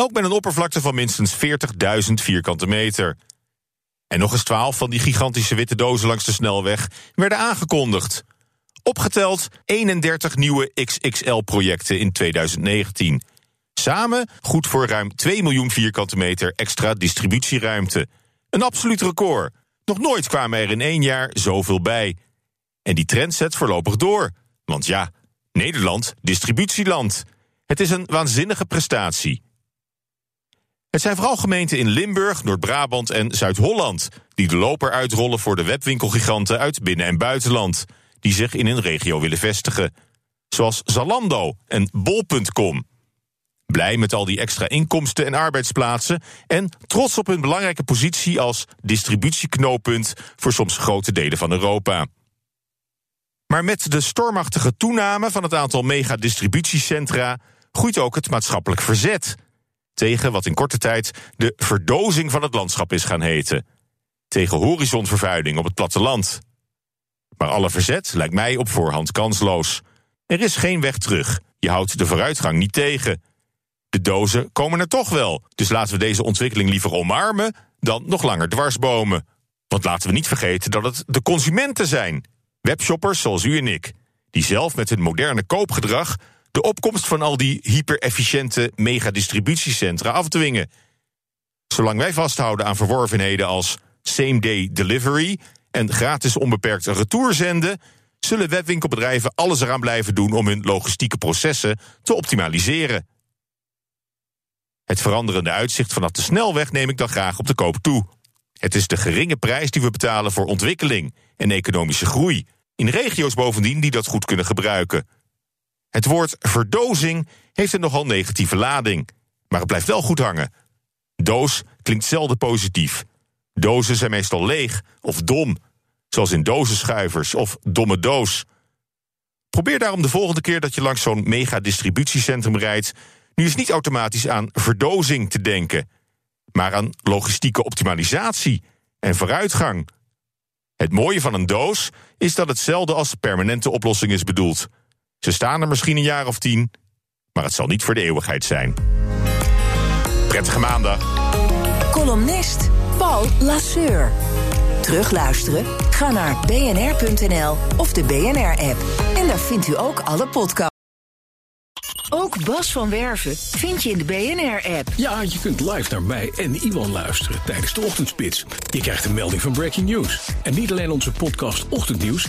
Elk met een oppervlakte van minstens 40.000 vierkante meter. En nog eens 12 van die gigantische witte dozen langs de snelweg werden aangekondigd. Opgeteld 31 nieuwe XXL-projecten in 2019. Samen goed voor ruim 2 miljoen vierkante meter extra distributieruimte. Een absoluut record. Nog nooit kwamen er in één jaar zoveel bij. En die trend zet voorlopig door. Want ja, Nederland, distributieland. Het is een waanzinnige prestatie. Het zijn vooral gemeenten in Limburg, Noord-Brabant en Zuid-Holland... die de loper uitrollen voor de webwinkelgiganten uit binnen- en buitenland... die zich in hun regio willen vestigen. Zoals Zalando en Bol.com. Blij met al die extra inkomsten en arbeidsplaatsen... en trots op hun belangrijke positie als distributieknooppunt... voor soms grote delen van Europa. Maar met de stormachtige toename van het aantal megadistributiecentra... groeit ook het maatschappelijk verzet tegen wat in korte tijd de verdozing van het landschap is gaan heten. Tegen horizonvervuiling op het platteland. Maar alle verzet lijkt mij op voorhand kansloos. Er is geen weg terug. Je houdt de vooruitgang niet tegen. De dozen komen er toch wel. Dus laten we deze ontwikkeling liever omarmen dan nog langer dwarsbomen. Want laten we niet vergeten dat het de consumenten zijn. Webshoppers zoals u en ik. Die zelf met hun moderne koopgedrag de opkomst van al die hyper-efficiënte megadistributiecentra afdwingen. Zolang wij vasthouden aan verworvenheden als same-day delivery en gratis onbeperkt retour zenden, zullen webwinkelbedrijven alles eraan blijven doen om hun logistieke processen te optimaliseren. Het veranderende uitzicht vanaf de snelweg neem ik dan graag op de koop toe. Het is de geringe prijs die we betalen voor ontwikkeling en economische groei, in regio's bovendien die dat goed kunnen gebruiken. Het woord verdozing heeft een nogal negatieve lading, maar het blijft wel goed hangen. Doos klinkt zelden positief. Dozen zijn meestal leeg of dom, zoals in dozenschuivers of domme doos. Probeer daarom de volgende keer dat je langs zo'n mega-distributiecentrum rijdt, nu eens niet automatisch aan verdozing te denken, maar aan logistieke optimalisatie en vooruitgang. Het mooie van een doos is dat het zelden als permanente oplossing is bedoeld. Ze staan er misschien een jaar of tien, maar het zal niet voor de eeuwigheid zijn. Prettige maandag. Columnist Paul Lasseur. Terugluisteren? Ga naar bnr.nl of de BNR-app. En daar vindt u ook alle podcasts. Ook Bas van Werven vind je in de BNR-app. Ja, je kunt live naar mij en Iwan luisteren tijdens de ochtendspits. Je krijgt een melding van Breaking News. En niet alleen onze podcast Ochtendnieuws,